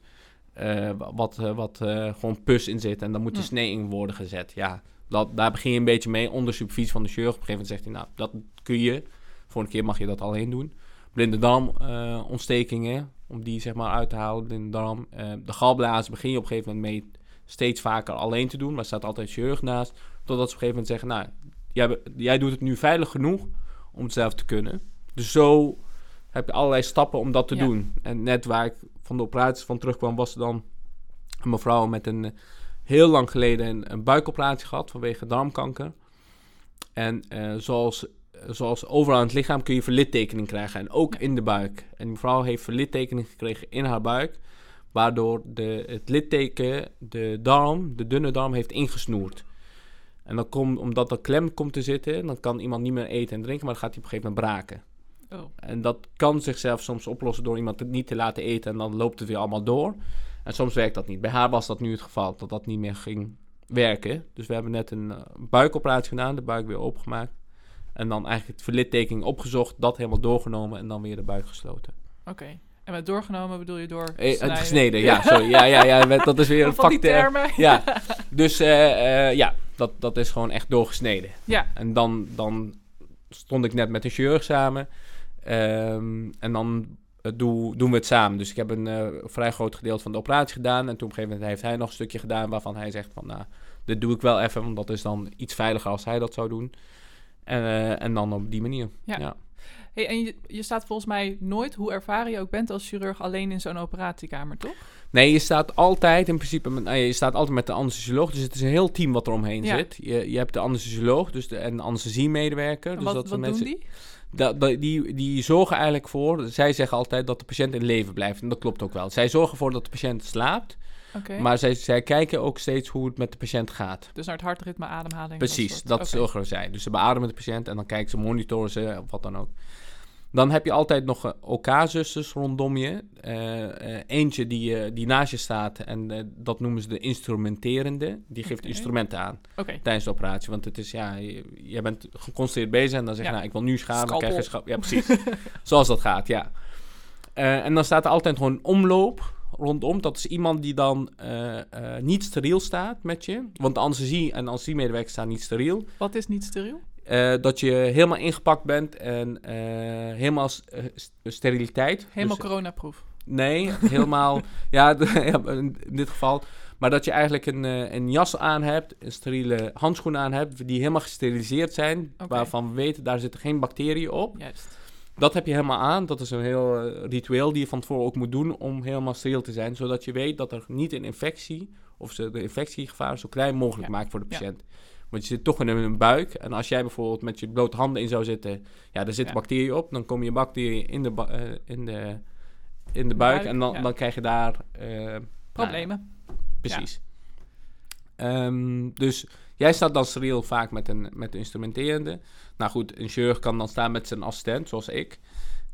eh, wat, eh, wat gewoon pus in zit. En dan moet de Ja. snee in worden gezet. Ja, dat, daar begin je een beetje mee, onder supervisie van de chirurg. Op een gegeven moment zegt hij, nou, dat kun je. Volgende keer mag je dat alleen doen. Blinde darmontstekingen, om die zeg maar uit te halen, blinde darm. De galblazen begin je op een gegeven moment mee steeds vaker alleen te doen. Maar staat altijd chirurg naast. Totdat ze op een gegeven moment zeggen, nou, jij, jij doet het nu veilig genoeg om het zelf te kunnen. Dus zo heb je allerlei stappen om dat te Ja. doen. En net waar ik van de operatie van terugkwam, was er dan een mevrouw met een eh, heel lang geleden een, een buikoperatie gehad vanwege darmkanker. En eh, zoals, zoals overal in het lichaam kun je verlittekening krijgen. En ook in de buik. En die mevrouw heeft verlittekening gekregen in haar buik. Waardoor de, het litteken de darm, de dunne darm, heeft ingesnoerd. En dan komt, omdat er klem komt te zitten, dan kan iemand niet meer eten en drinken, maar dan gaat hij op een gegeven moment braken. Oh, En dat kan zichzelf soms oplossen door iemand het niet te laten eten en dan loopt het weer allemaal door. En soms werkt dat niet. Bij haar was dat nu het geval, dat dat niet meer ging werken. Dus we hebben net een eh, buikoperatie gedaan, de buik weer opengemaakt. En dan eigenlijk het verlittekening opgezocht, dat helemaal doorgenomen en dan weer de buik gesloten. oké. En met doorgenomen bedoel je door Eh, snijden? gesneden, ja, sorry. Ja, ja, ja, dat is weer een termen. Ja, dus eh, eh, ja, dat, dat is gewoon echt doorgesneden. Ja, En dan, dan stond ik net met een chirurg samen. Ehm, en dan eh, doe, doen we het samen. Dus ik heb een vrij groot gedeelte van de operatie gedaan. En toen op een gegeven moment heeft hij nog een stukje gedaan waarvan hij zegt van... Nou, dit doe ik wel even, want dat is dan iets veiliger als hij dat zou doen. En, en dan op die manier. Ja. Ja. Hey, en je, je staat volgens mij nooit, hoe ervaren je ook bent als chirurg, alleen in zo'n operatiekamer, toch? Nee, je staat altijd in principe met, nou, je staat altijd met de anesthesioloog. Dus het is een heel team wat er omheen Ja. zit. Je, je hebt de anesthesioloog dus de, en de anesthesiemedewerker. Dus wat dat wat doen die? Die, die zorgen eigenlijk voor, zij zeggen altijd dat de patiënt in leven blijft. En dat klopt ook wel. Zij zorgen ervoor dat de patiënt slaapt. Maar zij, zij kijken ook steeds hoe het met de patiënt gaat. Dus naar het hartritme, ademhaling. Precies, dat Oké. zorgen zij. Dus ze beademen de patiënt en dan kijken ze, monitoren ze, of wat dan ook. Dan heb je altijd nog eh, OK-zusters rondom je. Eh, eh, eentje die, die naast je staat en dat noemen ze de instrumenterende. Die geeft instrumenten aan tijdens de operatie. Want het is, ja, je, je bent geconcentreerd bezig en dan zeg je, Ja. nou, ik wil nu scharen. Dan krijg je. Ja, precies. Zoals dat gaat, ja. En dan staat er altijd gewoon omloop rondom. Dat is iemand die dan eh, eh, niet steriel staat met je. Want de anesthesie en anesthesiemedewerkers staan niet steriel. wat is niet steriel? Eh, dat je helemaal ingepakt bent en helemaal steriliteit. Helemaal Dus- coronaproof. Nee, helemaal. ja, in dit geval. Maar dat je eigenlijk een, een jas aan hebt, een steriele handschoen aan hebt, die helemaal gesteriliseerd zijn. Waarvan we weten, daar zitten geen bacteriën op. Juist. Dat heb je helemaal aan. Dat is een heel eh, ritueel die je van tevoren ook moet doen om helemaal steriel te zijn. Zodat je weet dat er niet een infectie, of ze de infectiegevaar zo klein mogelijk Ja. maakt voor de Ja. patiënt. Want je zit toch in een buik. En als jij bijvoorbeeld met je blote handen in zou zitten, ja, daar zitten Ja. bacteriën op. Dan komen je bacteriën in de, eh, in de, in de de buik. en dan, dan krijg je daar... eh, Problemen. nou, precies. Ehm, dus jij staat dan steriel vaak met een, met een instrumenterende. Nou goed, een chirurg kan dan staan met zijn assistent, zoals ik.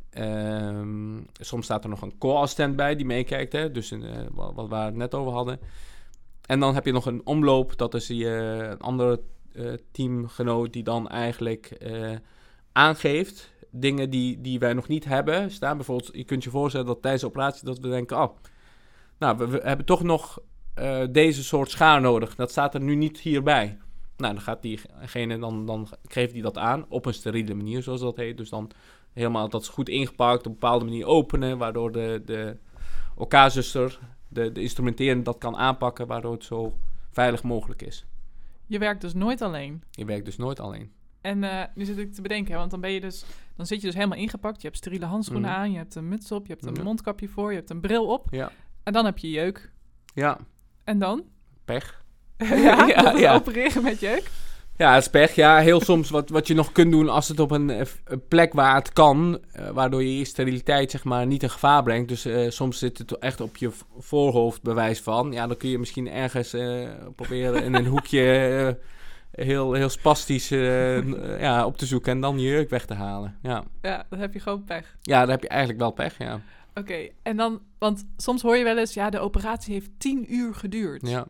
Ehm, soms staat er nog een co-assistent bij die meekijkt, hè? dus eh, wat, we het net over hadden. En dan heb je nog een omloop, dat is die, eh, een andere eh, teamgenoot die dan eigenlijk aangeeft dingen die, die wij nog niet hebben staan. Bijvoorbeeld, je kunt je voorstellen dat tijdens de operatie dat we denken, oh, nou, we hebben toch nog eh, deze soort schaar nodig. Dat staat er nu niet hierbij. Nou, dan gaat diegene, dan, dan geeft hij dat aan op een steriele manier, zoals dat heet. Dus dan helemaal dat is goed ingepakt, op een bepaalde manier openen, waardoor de, de OK-zuster, de, de instrumenterende, dat kan aanpakken, waardoor het zo veilig mogelijk is. Je werkt dus nooit alleen. Je werkt dus nooit alleen. En eh, nu zit ik te bedenken, hè, want dan ben je dus, dan zit je dus helemaal ingepakt. Je hebt steriele handschoenen Mhm. aan, je hebt een muts op, je hebt een mondkapje voor, je hebt een bril op. Ja. En dan heb je jeuk. Ja, En dan? pech. ja, Ja, dat ja. opereren met jeuk. Ja, het is pech. Ja, heel soms wat, wat je nog kunt doen als het op een, eh, een plek waar het kan, eh, waardoor je je steriliteit zeg maar niet in gevaar brengt. Dus eh, soms zit het echt op je voorhoofd bewijs van. Ja, dan kun je misschien ergens eh, proberen in een hoekje heel, heel spastisch ja, op te zoeken en dan je jurk weg te halen. Ja. Ja, dan heb je gewoon pech. ja, dan heb je eigenlijk wel pech, ja. Oké, en dan, want soms hoor je wel eens, ja, de operatie heeft tien uur geduurd. Ja,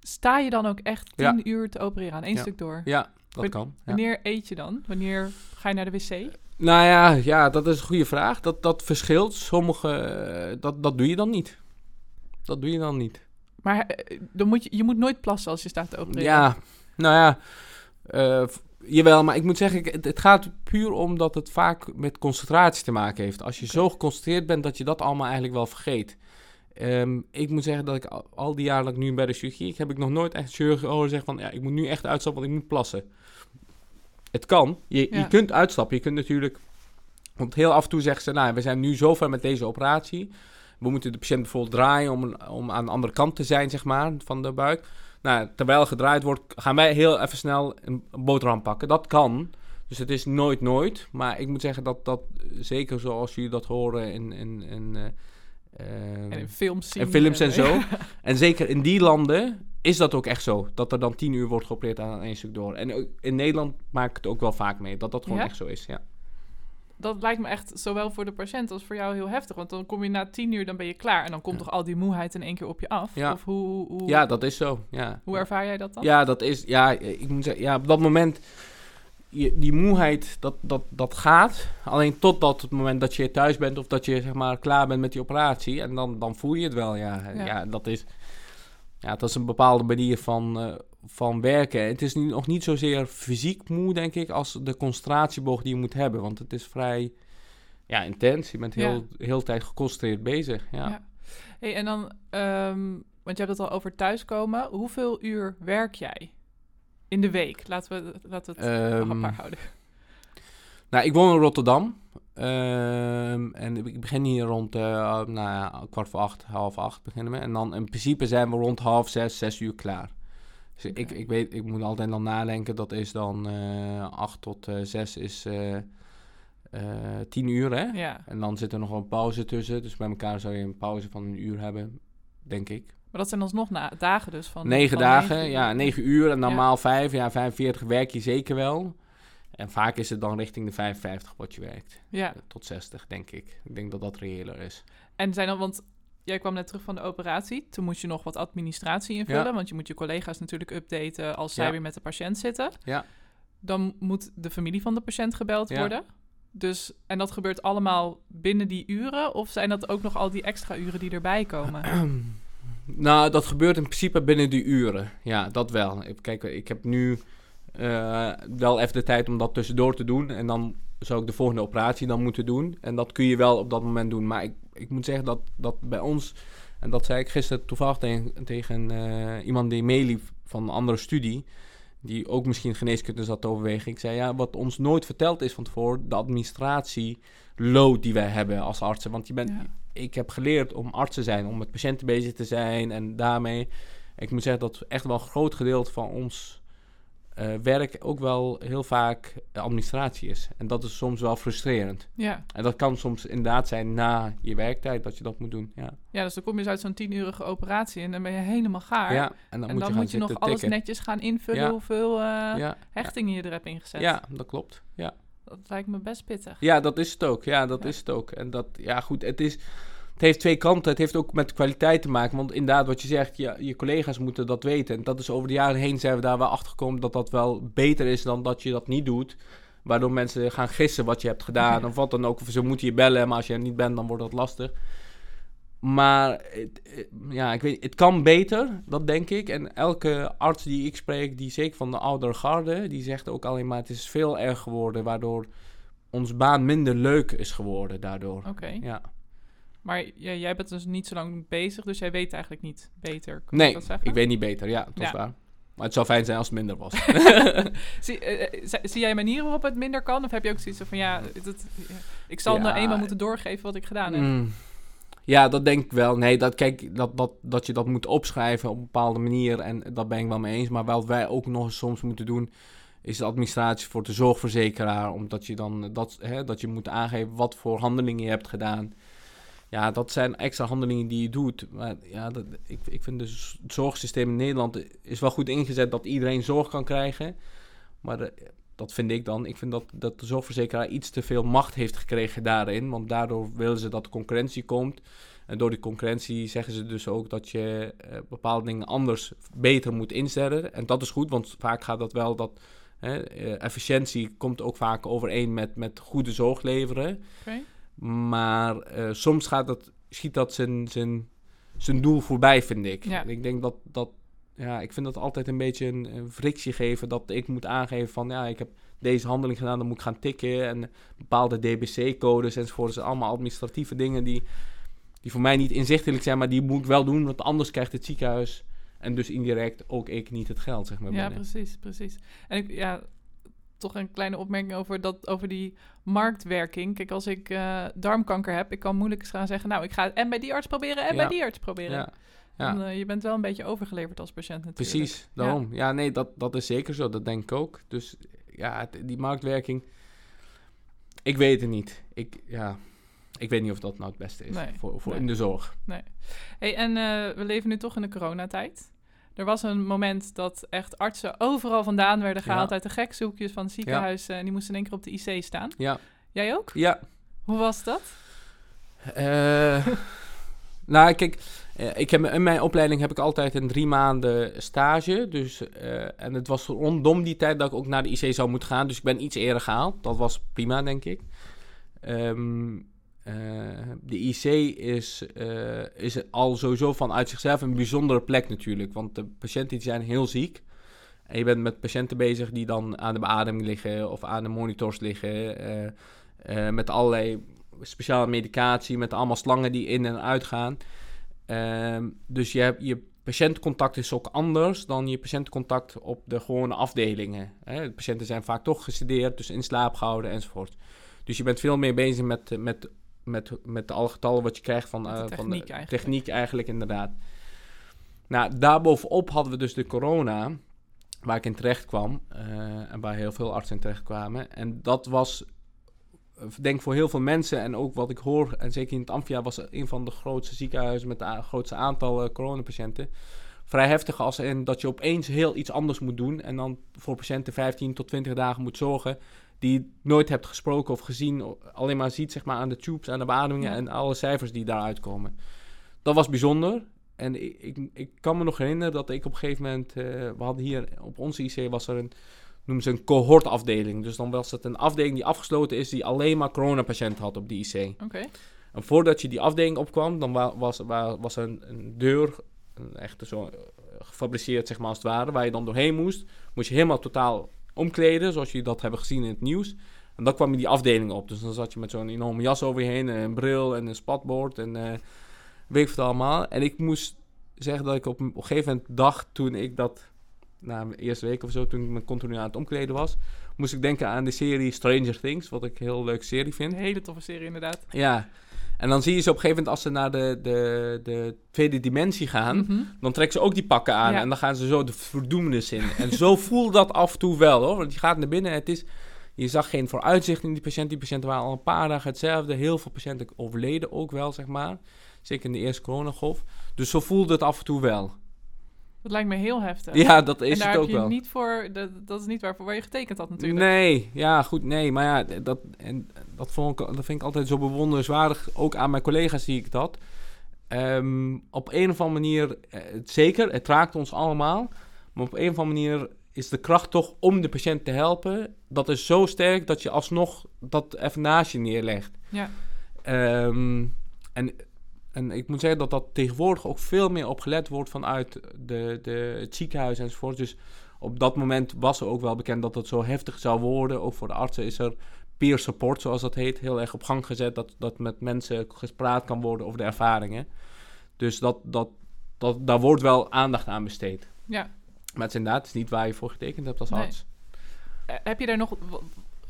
Sta je dan ook echt tien Ja. uur te opereren aan één Ja. stuk door? ja dat kan. Wanneer eet je dan? Wanneer ga je naar de wc? Nou ja, ja, dat is een goede vraag. Dat, dat verschilt. Sommige, eh, dat, dat doe je dan niet. Dat doe je dan niet. Maar eh, dan moet je, je moet nooit plassen als je staat te opereren. Ja, nou ja, eh, jawel, maar ik moet zeggen, het, het gaat puur omdat het vaak met concentratie te maken heeft. Als je zo geconcentreerd bent dat je dat allemaal eigenlijk wel vergeet. Ehm, ik moet zeggen dat ik al, al die jaren dat ik nu bij de chirurgie, ik heb ik nog nooit echt chirurg horen zeggen van, ja, ik moet nu echt uitstappen, want ik moet plassen. Het kan. Je, Ja. je kunt uitstappen. Je kunt natuurlijk, want heel af en toe zeggen ze, nou, we zijn nu zo ver met deze operatie. We moeten de patiënt bijvoorbeeld draaien om, om aan de andere kant te zijn, zeg maar, van de buik. Nou, terwijl gedraaid wordt, gaan wij heel even snel een boterham pakken. Dat kan. Dus het is nooit nooit. Maar ik moet zeggen dat dat, zeker zoals jullie dat horen in, in, in, eh, eh, En in films zien. en films en eh, zo. en zeker in die landen is dat ook echt zo. Dat er dan tien uur wordt geopereerd aan één stuk door. En in Nederland maak ik het ook wel vaak mee. Dat dat gewoon Ja? echt zo is, ja. Dat lijkt me echt zowel voor de patiënt als voor jou heel heftig. Want dan kom je na tien uur, dan ben je klaar. En dan komt Ja. toch al die moeheid in één keer op je af? Ja. Of hoe, hoe, hoe, Ja, dat is zo, ja. hoe ervaar jij dat dan? Ja, dat is. Ja, ik moet zeggen, ja, op dat moment. Je, die moeheid, dat, dat, dat gaat. Alleen totdat het moment dat je thuis bent of dat je zeg maar klaar bent met die operatie. En dan, dan voel je het wel, ja. Ja. Ja, dat is. Ja, dat is een bepaalde manier van, eh, van werken. Het is nu nog niet zozeer fysiek moe, denk ik, als de concentratieboog die je moet hebben. Want het is vrij ja, intens. Je bent heel, heel de tijd geconcentreerd bezig. Ja. Ja. Hey, en dan, ehm, want je hebt het al over thuiskomen. Hoeveel uur werk jij in de week? Laten we, laten we het Ehm, hapbaar houden. Nou, ik woon in Rotterdam. Ehm, en ik begin hier rond uh, nou ja, kwart voor acht, half acht beginnen we. En dan in principe zijn we rond half zes, zes uur klaar. Dus ik, ik weet, ik moet altijd dan nadenken. Dat is dan uh, acht tot uh, zes is uh, tien uur, hè? Ja. En dan zit er nog een pauze tussen. Dus bij elkaar zou je een pauze van een uur hebben, denk ik. Maar dat zijn alsnog na dagen dus van... Negen van dagen, negen ja, uur. negen uur. En normaal vijf, ja, 45 werk je zeker wel. En vaak is het dan richting de 55 wat je werkt. Ja, Tot 60, denk ik. Ik denk dat dat reëler is. en zijn dan, want jij kwam net terug van de operatie. Toen moest je nog wat administratie invullen, Ja. want je moet je collega's natuurlijk updaten als zij Ja. weer met de patiënt zitten. Ja. Dan moet de familie van de patiënt gebeld Ja. worden. Dus, en dat gebeurt allemaal binnen die uren? Of zijn dat ook nog al die extra uren die erbij komen? Nou, dat gebeurt in principe binnen die uren. Ja, dat wel. Ik- Kijk, ik heb nu eh, wel even de tijd om dat tussendoor te doen. En dan zou ik de volgende operatie dan moeten doen. En dat kun je wel op dat moment doen. Maar ik, ik moet zeggen dat, dat bij ons... En dat zei ik gisteren toevallig tegen, tegen eh, iemand die meeliep van een andere studie... die ook misschien geneeskunde zat te overwegen. Ik zei, ja, wat ons nooit verteld is van tevoren... de administratie load die wij hebben als artsen. Want je bent, Ja. ik heb geleerd om arts te zijn, om met patiënten bezig te zijn. En daarmee, ik moet zeggen dat echt wel een groot gedeelte van ons eh, werk ook wel heel vaak administratie is. En dat is soms wel frustrerend. Ja. En dat kan soms inderdaad zijn na je werktijd dat je dat moet doen. Ja, ja, dus dan kom je dus uit zo'n tienurige operatie en dan ben je helemaal gaar. ja en dan en moet dan je gaan moet je nog alles netjes gaan invullen Ja. hoeveel eh, Ja, hechtingen je er hebt ingezet. ja, dat klopt. Ja. Dat lijkt me best pittig. Ja, dat is het ook. Ja, dat is het ook. En dat, ja, goed, het is. Het heeft twee kanten. Het heeft ook met kwaliteit te maken. Want inderdaad, wat je zegt, ja, je collega's moeten dat weten. En dat is over de jaren heen zijn we daar wel achter gekomen dat dat wel beter is dan dat je dat niet doet. Waardoor mensen gaan gissen wat je hebt gedaan. Ja. Of wat dan ook. Of ze moeten je bellen, maar als je er niet bent, dan wordt dat lastig. Maar het, eh, ja, ik weet, het kan beter, dat denk ik. En elke arts die ik spreek, die zeker van de oudere garde, die zegt ook alleen maar: het is veel erg geworden, waardoor onze baan minder leuk is geworden daardoor. Oké. Ja. Maar j- jij bent dus niet zo lang bezig, dus jij weet eigenlijk niet beter. Kan Nee, ik dat zeggen? ik weet niet beter. Ja, dat is waar. Maar het zou fijn zijn als het minder was. Zie, eh, eh, zi- zie jij manieren waarop het minder kan? Of heb je ook zoiets van, ja, dat, ik zal Ja. nou eenmaal moeten doorgeven wat ik gedaan heb? Mm. Ja, dat denk ik wel. Nee, dat, kijk, dat, dat, dat je dat moet opschrijven op een bepaalde manier. En dat ben ik wel mee eens. Maar wat wij ook nog eens soms moeten doen. Is de administratie voor de zorgverzekeraar. Omdat je dan dat, hè, dat je moet aangeven wat voor handelingen je hebt gedaan. Ja, dat zijn extra handelingen die je doet. Maar ja, dat, ik, ik vind dus het zorgsysteem in Nederland is wel goed ingezet dat iedereen zorg kan krijgen. Maar eh, dat vind ik dan. Ik vind dat, dat de zorgverzekeraar iets te veel macht heeft gekregen daarin. Want daardoor willen ze dat concurrentie komt. En door die concurrentie zeggen ze dus ook dat je eh, bepaalde dingen anders beter moet instellen. En dat is goed, want vaak gaat dat wel dat. Hè, eh, efficiëntie komt ook vaak overeen met, met goede zorg leveren. Maar eh, soms gaat dat, schiet dat zijn, zijn, zijn doel voorbij, vind ik. Ja. Ik denk dat, dat ja, ik vind dat altijd een beetje een, een frictie geven. Dat ik moet aangeven van, ja, ik heb deze handeling gedaan, dan moet ik gaan tikken. En bepaalde DBC-codes enzovoort. Dat zijn allemaal administratieve dingen die, die voor mij niet inzichtelijk zijn. Maar die moet ik wel doen, want anders krijgt het ziekenhuis... En dus indirect ook ik niet het geld, zeg maar. Ja, binnen. precies, precies. En ik, ja, toch een kleine opmerking over, dat, over die marktwerking. Kijk, als ik eh, darmkanker heb, ik kan moeilijk eens gaan zeggen... nou, ik ga het en bij die arts proberen en Ja. bij die arts proberen. Ja, ja. Dan, eh, je bent wel een beetje overgeleverd als patiënt natuurlijk. Precies, daarom. Ja, nee, dat, dat is zeker zo. Dat denk ik ook. Dus ja, die marktwerking... Ik weet het niet. Ik, ja, ik weet niet of dat nou het beste is Nee, voor, voor nee. in de zorg. Hey, en eh, we leven nu toch in de coronatijd. Er was een moment dat echt artsen overal vandaan werden gehaald... Ja. uit de gekzoekjes van het ziekenhuis... eh, en die moesten in één keer op de IC staan. Ja, Jij ook? ja. Hoe was dat? Eh, nou, kijk, eh, ik heb, in mijn opleiding heb ik altijd een drie maanden stage. Dus, en het was rondom die tijd dat ik ook naar de IC zou moeten gaan. Dus ik ben iets eerder gehaald. Dat was prima, denk ik. Ehm, eh, de IC is, eh, is al sowieso vanuit zichzelf een bijzondere plek natuurlijk. Want de patiënten die zijn heel ziek. En je bent met patiënten bezig die dan aan de beademing liggen of aan de monitors liggen. eh, met allerlei speciale medicatie, met allemaal slangen die in en uit gaan. Ehm, dus je, hebt, je patiëntcontact is ook anders dan je patiëntcontact op de gewone afdelingen. De patiënten zijn vaak toch gesedeerd, dus in slaap gehouden enzovoort. Dus je bent veel meer bezig met, met, met, met alle getallen wat je krijgt van, Met de eh, van techniek eigenlijk. techniek eigenlijk, inderdaad. Nou, daarbovenop hadden we dus de corona, waar ik in terecht kwam. eh, en waar heel veel artsen in terecht kwamen. En dat was, eh, denk voor heel veel mensen, en ook wat ik hoor, en zeker in het Amphia, was een van de grootste ziekenhuizen met het grootste aantal eh, coronapatiënten. Vrij heftig als in dat je opeens heel iets anders moet doen. En dan voor patiënten 15 tot 20 dagen moet zorgen. Die je nooit hebt gesproken of gezien. Alleen maar ziet zeg maar, aan de tubes, aan de beademingen Ja. en alle cijfers die daaruit komen. Dat was bijzonder. En ik, ik, ik kan me nog herinneren dat ik op een gegeven moment... eh, we hadden hier op onze IC was er een... noemen ze een cohortafdeling. Dus dan was het een afdeling die afgesloten is... die alleen maar coronapatiënten had op die IC. Oké. En voordat je die afdeling opkwam, dan wa- was, wa- was er een, een deur, een echte zo eh, gefabriceerd zeg maar als het ware, waar je dan doorheen moest. Moest je helemaal totaal omkleden, zoals jullie dat hebben gezien in het nieuws. En dan kwam je die afdeling op. Dus dan zat je met zo'n enorme jas over je heen, en een bril en een spatbord en eh weet ik wat allemaal. En ik moest zeggen dat ik op een, op een gegeven moment dacht, toen ik dat, na mijn eerste week of zo, toen ik me continu aan het omkleden was, moest ik denken aan de serie Stranger Things, wat ik een heel leuke serie vind. Een hele toffe serie inderdaad. Ja, en dan zie je ze op een gegeven moment als ze naar de, de, de tweede dimensie gaan, Mhm. dan trekken ze ook die pakken aan Ja. en dan gaan ze zo de verdoemenis in. en zo voelt dat af en toe wel hoor, want je gaat naar binnen en het is, je zag geen vooruitzicht in die patiënt. Die patiënten waren al een paar dagen hetzelfde. Heel veel patiënten overleden ook wel, zeg maar. Zeker in de eerste coronagolf. Dus zo voelde het af en toe wel. Dat lijkt me heel heftig. Ja, dat en is daar het heb ook je wel. niet voor, dat, dat is niet waarvoor waar je getekend had natuurlijk. Nee, ja, goed, nee. Maar ja, dat, en dat, vond ik, dat vind ik altijd zo bewonderenswaardig. Ook aan mijn collega's zie ik dat. Ehm, op een of andere manier, eh, het- zeker, het raakt ons allemaal. Maar op een of andere manier is de kracht toch om de patiënt te helpen. Dat is zo sterk dat je alsnog dat even naast je neerlegt. Ja. Ehm, en, en ik moet zeggen dat dat tegenwoordig ook veel meer op gelet wordt vanuit de, de, het ziekenhuis enzovoort. Dus op dat moment was er ook wel bekend dat het zo heftig zou worden. Ook voor de artsen is er peer support, zoals dat heet, heel erg op gang gezet. Dat, dat met mensen gespraat kan worden over de ervaringen. Dus dat, dat, dat, daar wordt wel aandacht aan besteed. Ja. Maar het is inderdaad het is niet waar je voor getekend hebt als Nee. arts. Eh, heb je daar nog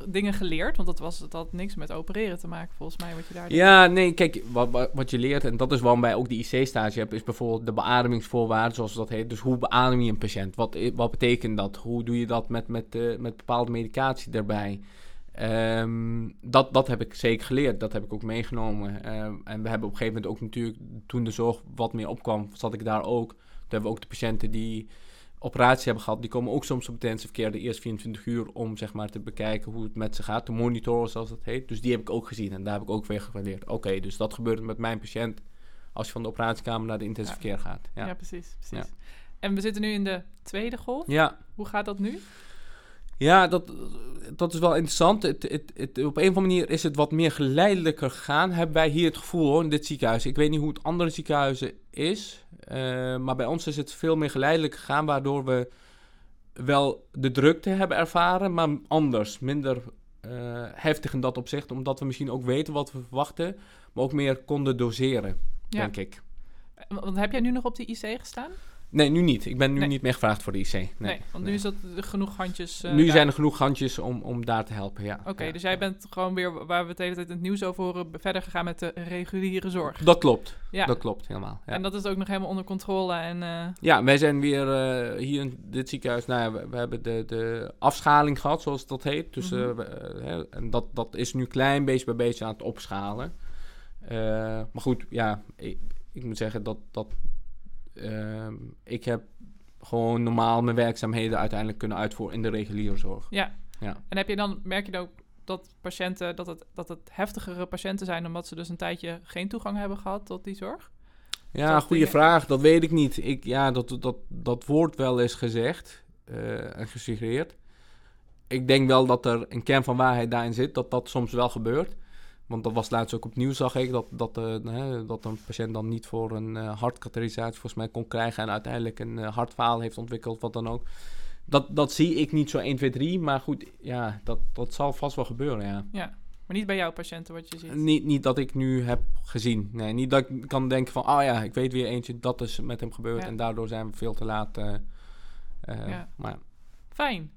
dingen geleerd? Want dat, was, dat had niks met opereren te maken, volgens mij, wat je daar deed. Ja, nee, kijk, wat, wat, wat je leert, en dat is waarom wij ook die IC-stage hebben, is bijvoorbeeld de beademingsvoorwaarden, zoals dat heet. Dus hoe beadem je een patiënt? Wat, i- wat betekent dat? Hoe doe je dat met, met, eh, met bepaalde medicatie erbij? Ehm, dat, dat heb ik zeker geleerd, dat heb ik ook meegenomen. Ehm, en we hebben op een gegeven moment ook natuurlijk, toen de zorg wat meer opkwam, zat ik daar ook. Toen hebben we ook de patiënten die operatie hebben gehad, die komen ook soms op intensive care de eerste 24 uur om zeg maar te bekijken hoe het met ze gaat, te monitoren zoals dat heet. Dus die heb ik ook gezien en daar heb ik ook weer geleerd. Oké, dus dat gebeurt met mijn patiënt als je van de operatiekamer naar de intensive care gaat. Ja, Ja. precies. precies. En we zitten nu in de tweede golf. Ja, Hoe gaat dat nu? ja dat, dat is wel interessant. Het, het, het, op een of andere manier is het wat meer geleidelijker gegaan. Hebben wij hier het gevoel hoor, in dit ziekenhuis. Ik weet niet hoe het andere ziekenhuizen is. Eh, maar bij ons is het veel meer geleidelijk gegaan. Waardoor we wel de drukte hebben ervaren. Maar anders. Minder eh, heftig in dat opzicht. Omdat we misschien ook weten wat we verwachten. Maar ook meer konden doseren, Ja. denk ik. Eh, Want heb jij nu nog op de IC gestaan? Nee, nu niet. Ik ben nu Nee. niet meer gevraagd voor de IC. Nee, Nee, want nu is dat genoeg handjes. eh, nu daar. zijn er genoeg handjes om, om daar te helpen, ja. Oké, Ja. dus jij bent gewoon weer, waar we het hele tijd in het nieuws over horen, verder gegaan met de reguliere zorg. Dat klopt. Ja, Dat klopt, helemaal. Ja. en dat is ook nog helemaal onder controle. En, eh, Ja, wij zijn weer eh, hier in dit ziekenhuis. Nou ja, we, we hebben de, de afschaling gehad, zoals dat heet. Dus, Mhm. hè, en dat, dat is nu klein beetje bij beetje aan het opschalen. Maar goed, ja, ik, ik moet zeggen dat, dat ik heb gewoon normaal mijn werkzaamheden uiteindelijk kunnen uitvoeren in de reguliere zorg. ja. Ja. En heb je dan, merk je dan ook dat patiënten, dat het, dat het heftigere patiënten zijn, omdat ze dus een tijdje geen toegang hebben gehad tot die zorg? Ja, goede vraag. Dat weet ik niet. Ik, ja, dat, dat, dat wordt wel eens gezegd eh, en gesuggereerd. Ik denk wel dat er een kern van waarheid daarin zit, dat dat soms wel gebeurt. Want dat was laatst ook op nieuws, zag ik, dat, dat, eh, hè, dat een patiënt dan niet voor een eh hartkatheterisatie volgens mij kon krijgen en uiteindelijk een eh, hartfaal heeft ontwikkeld, wat dan ook. Dat, dat zie ik niet zo 1, 2, 3, maar goed, ja, dat, dat zal vast wel gebeuren, ja. Ja, maar niet bij jouw patiënten wat je ziet. Niet, niet dat ik nu heb gezien. Nee, niet dat ik kan denken van, oh ja, ik weet weer eentje, dat is met hem gebeurd. Ja. En daardoor zijn we veel te laat. Ja. Maar ja. Fijn.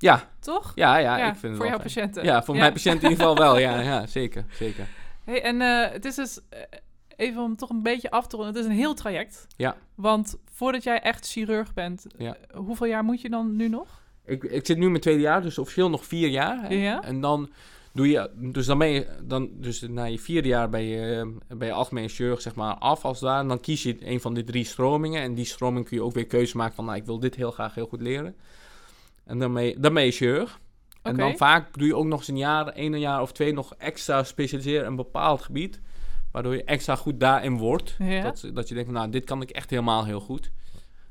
Ja, toch? ja, ja, Ja, ik vind het voor jouw fijn. patiënten. Ja, voor Ja. mijn patiënt in ieder geval wel. Ja, ja zeker, zeker. Hey, en eh, het is dus, eh, even om toch een beetje af te ronden, het is een heel traject. Ja. Want voordat jij echt chirurg bent, Ja. eh, hoeveel jaar moet je dan nu nog? Ik, ik zit nu in mijn tweede jaar, dus officieel nog vier jaar. Hè? Ja. En dan doe je, dus dan ben je, dan, dus na je vierde jaar ben je, ben je algemeen chirurg zeg maar af als ware. En dan kies je een van die drie stromingen. En die stroming kun je ook weer keuze maken van, nou ik wil dit heel graag heel goed leren. En je, dan ben je. En dan vaak doe je ook nog eens een jaar, één jaar of twee nog extra specialiseren in een bepaald gebied. Waardoor je extra goed daarin wordt. Ja. Dat, dat je denkt, nou dit kan ik echt helemaal heel goed.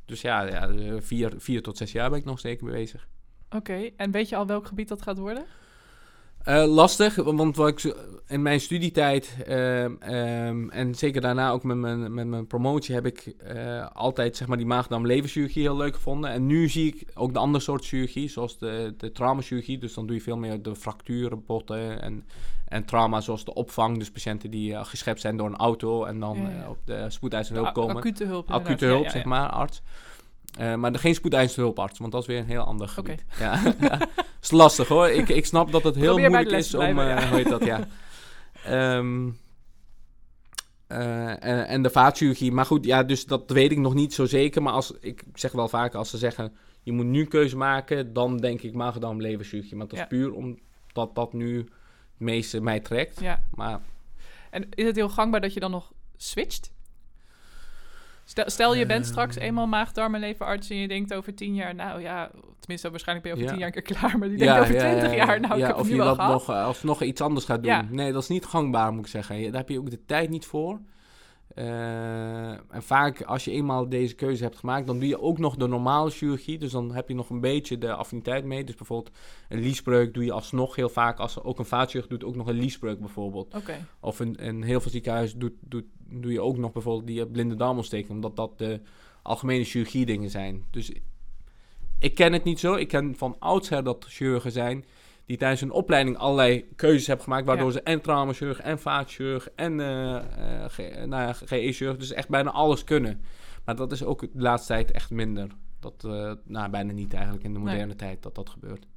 Dus ja, ja eh, vier, vier tot zes jaar ben ik nog zeker mee bezig. Oké, en weet je al welk gebied dat gaat worden? Eh, lastig, want wat ik in mijn studietijd ehm, ehm, en zeker daarna ook met mijn, met mijn promotie heb ik eh, altijd zeg maar, die maag-darm-leverchirurgie heel leuk gevonden. En nu zie ik ook de andere soort chirurgie, zoals de, de traumachirurgie. Dus dan doe je veel meer de fracturen, botten en, en trauma zoals de opvang. Dus patiënten die eh, geschept zijn door een auto en dan Ja, ja. op de spoedeisende hulp komen. Acute hulp. Acute hulp, Ja, zeg maar, arts. Eh, maar er geen spoedeisende hulparts, want dat is weer een heel ander Oké. gebied. Ja, ja. is lastig hoor. Ik, ik snap dat het heel Probeer moeilijk is om, blijven, eh, ja. hoe heet dat, ja. Ehm, eh, en, en de vaatchirurgie. Maar goed, ja, dus dat weet ik nog niet zo zeker. Maar als, ik zeg wel vaak, als ze zeggen, je moet nu keuze maken, dan denk ik maag-darm leverchirurgie. Maar dat is Ja. puur omdat dat nu het meeste mij trekt. Ja. Maar En is het heel gangbaar dat je dan nog switcht? Stel, stel je bent straks Ehm. eenmaal maag-darm en leverarts en je denkt over tien jaar, nou ja, tenminste waarschijnlijk ben je over Ja. tien jaar een keer klaar, maar die denkt over twintig jaar, nou ik ja, heb of nu je wel dat nog, eh, alsnog iets anders gaat doen. Ja. Nee, dat is niet gangbaar, moet ik zeggen. Daar heb je ook de tijd niet voor. Eh, en vaak, als je eenmaal deze keuze hebt gemaakt, dan doe je ook nog de normale chirurgie. Dus dan heb je nog een beetje de affiniteit mee. Dus bijvoorbeeld een liesbreuk doe je alsnog heel vaak. Als ook een vaatchirurg doet ook nog een liesbreuk bijvoorbeeld. Oké, Of in, in heel veel ziekenhuizen doet, doet, doe je ook nog bijvoorbeeld die eh, blinde darmontsteking. Omdat dat de algemene chirurgie dingen zijn. Dus ik ken het niet zo. Ik ken van oudsher dat chirurgen zijn die tijdens hun opleiding allerlei keuzes hebben gemaakt. Waardoor Ja. ze en traumachirurg en vaatchirurg en eh, G- nou ja, GE-chirurg. Dus echt bijna alles kunnen. Maar dat is ook de laatste tijd echt minder. Dat, eh, nou, bijna niet eigenlijk in de Nee. moderne tijd dat dat gebeurt.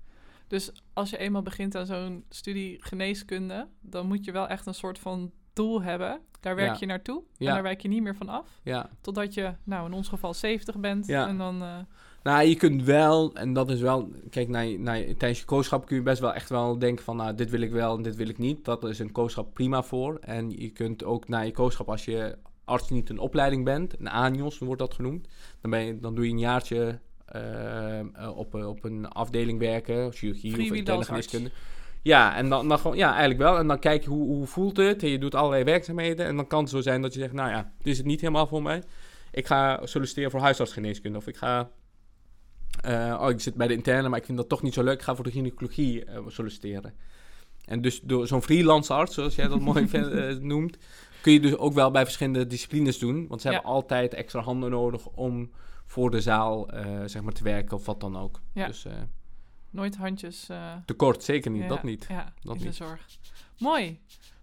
dus als je eenmaal begint aan zo'n studie geneeskunde, dan moet je wel echt een soort van doel hebben. Daar werk Ja. je naartoe en daar wijk je niet meer van af. Ja. Totdat je, nou in ons geval 70 bent Ja. en dan... Nou, je kunt wel, en dat is wel, kijk, naar naar tijdens je kooschap kun je best wel echt wel denken van, nou, dit wil ik wel en dit wil ik niet. Dat is een kooschap prima voor. En je kunt ook na je kooschap, als je arts niet een opleiding bent, een ANIOS wordt dat genoemd, dan, ben je, dan doe je een jaartje eh, eh, op, eh, op een afdeling werken, chirurgie of interne. Ja, en dan, dan gewoon, ja, eigenlijk wel. En dan kijk je hoe, hoe voelt het. En je doet allerlei werkzaamheden. En dan kan het zo zijn dat je zegt, nou ja, dit is het niet helemaal voor mij. Ik ga solliciteren voor huisartsgeneeskunde. Of ik ga eh, oh, ik zit bij de interne, maar ik vind dat toch niet zo leuk. Ik ga voor de gynaecologie eh, solliciteren. En dus door zo'n freelance arts, zoals jij dat mooi vindt, eh, noemt, kun je dus ook wel bij verschillende disciplines doen. Want ze Ja. hebben altijd extra handen nodig om voor de zaal zeg maar te werken of wat dan ook. Ja. Dus nooit handjes... tekort, zeker niet. ja, Dat niet. Ja, Dat de niet. zorg. Mooi.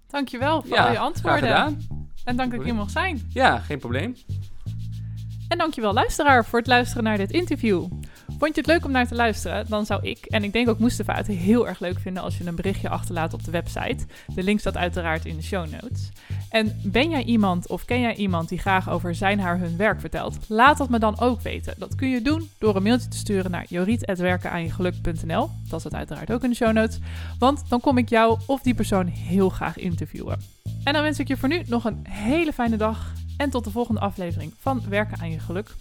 Dankjewel voor al je graag antwoorden. gedaan. En dank dat ik hier mocht zijn. Ja, geen probleem. En dankjewel luisteraar voor het luisteren naar dit interview. Vond je het leuk om naar te luisteren? Dan zou ik, en ik denk ook Mustafa, het heel erg leuk vinden als je een berichtje achterlaat op de website. De link staat uiteraard in de show notes. En ben jij iemand of ken jij iemand die graag over zijn haar hun werk vertelt? Laat dat me dan ook weten. Dat kun je doen door een mailtje te sturen naar joriet.werkenaanjegeluk.nl. Dat staat uiteraard ook in de show notes. Want dan kom ik jou of die persoon heel graag interviewen. En dan wens ik je voor nu nog een hele fijne dag en tot de volgende aflevering van Werken aan je geluk.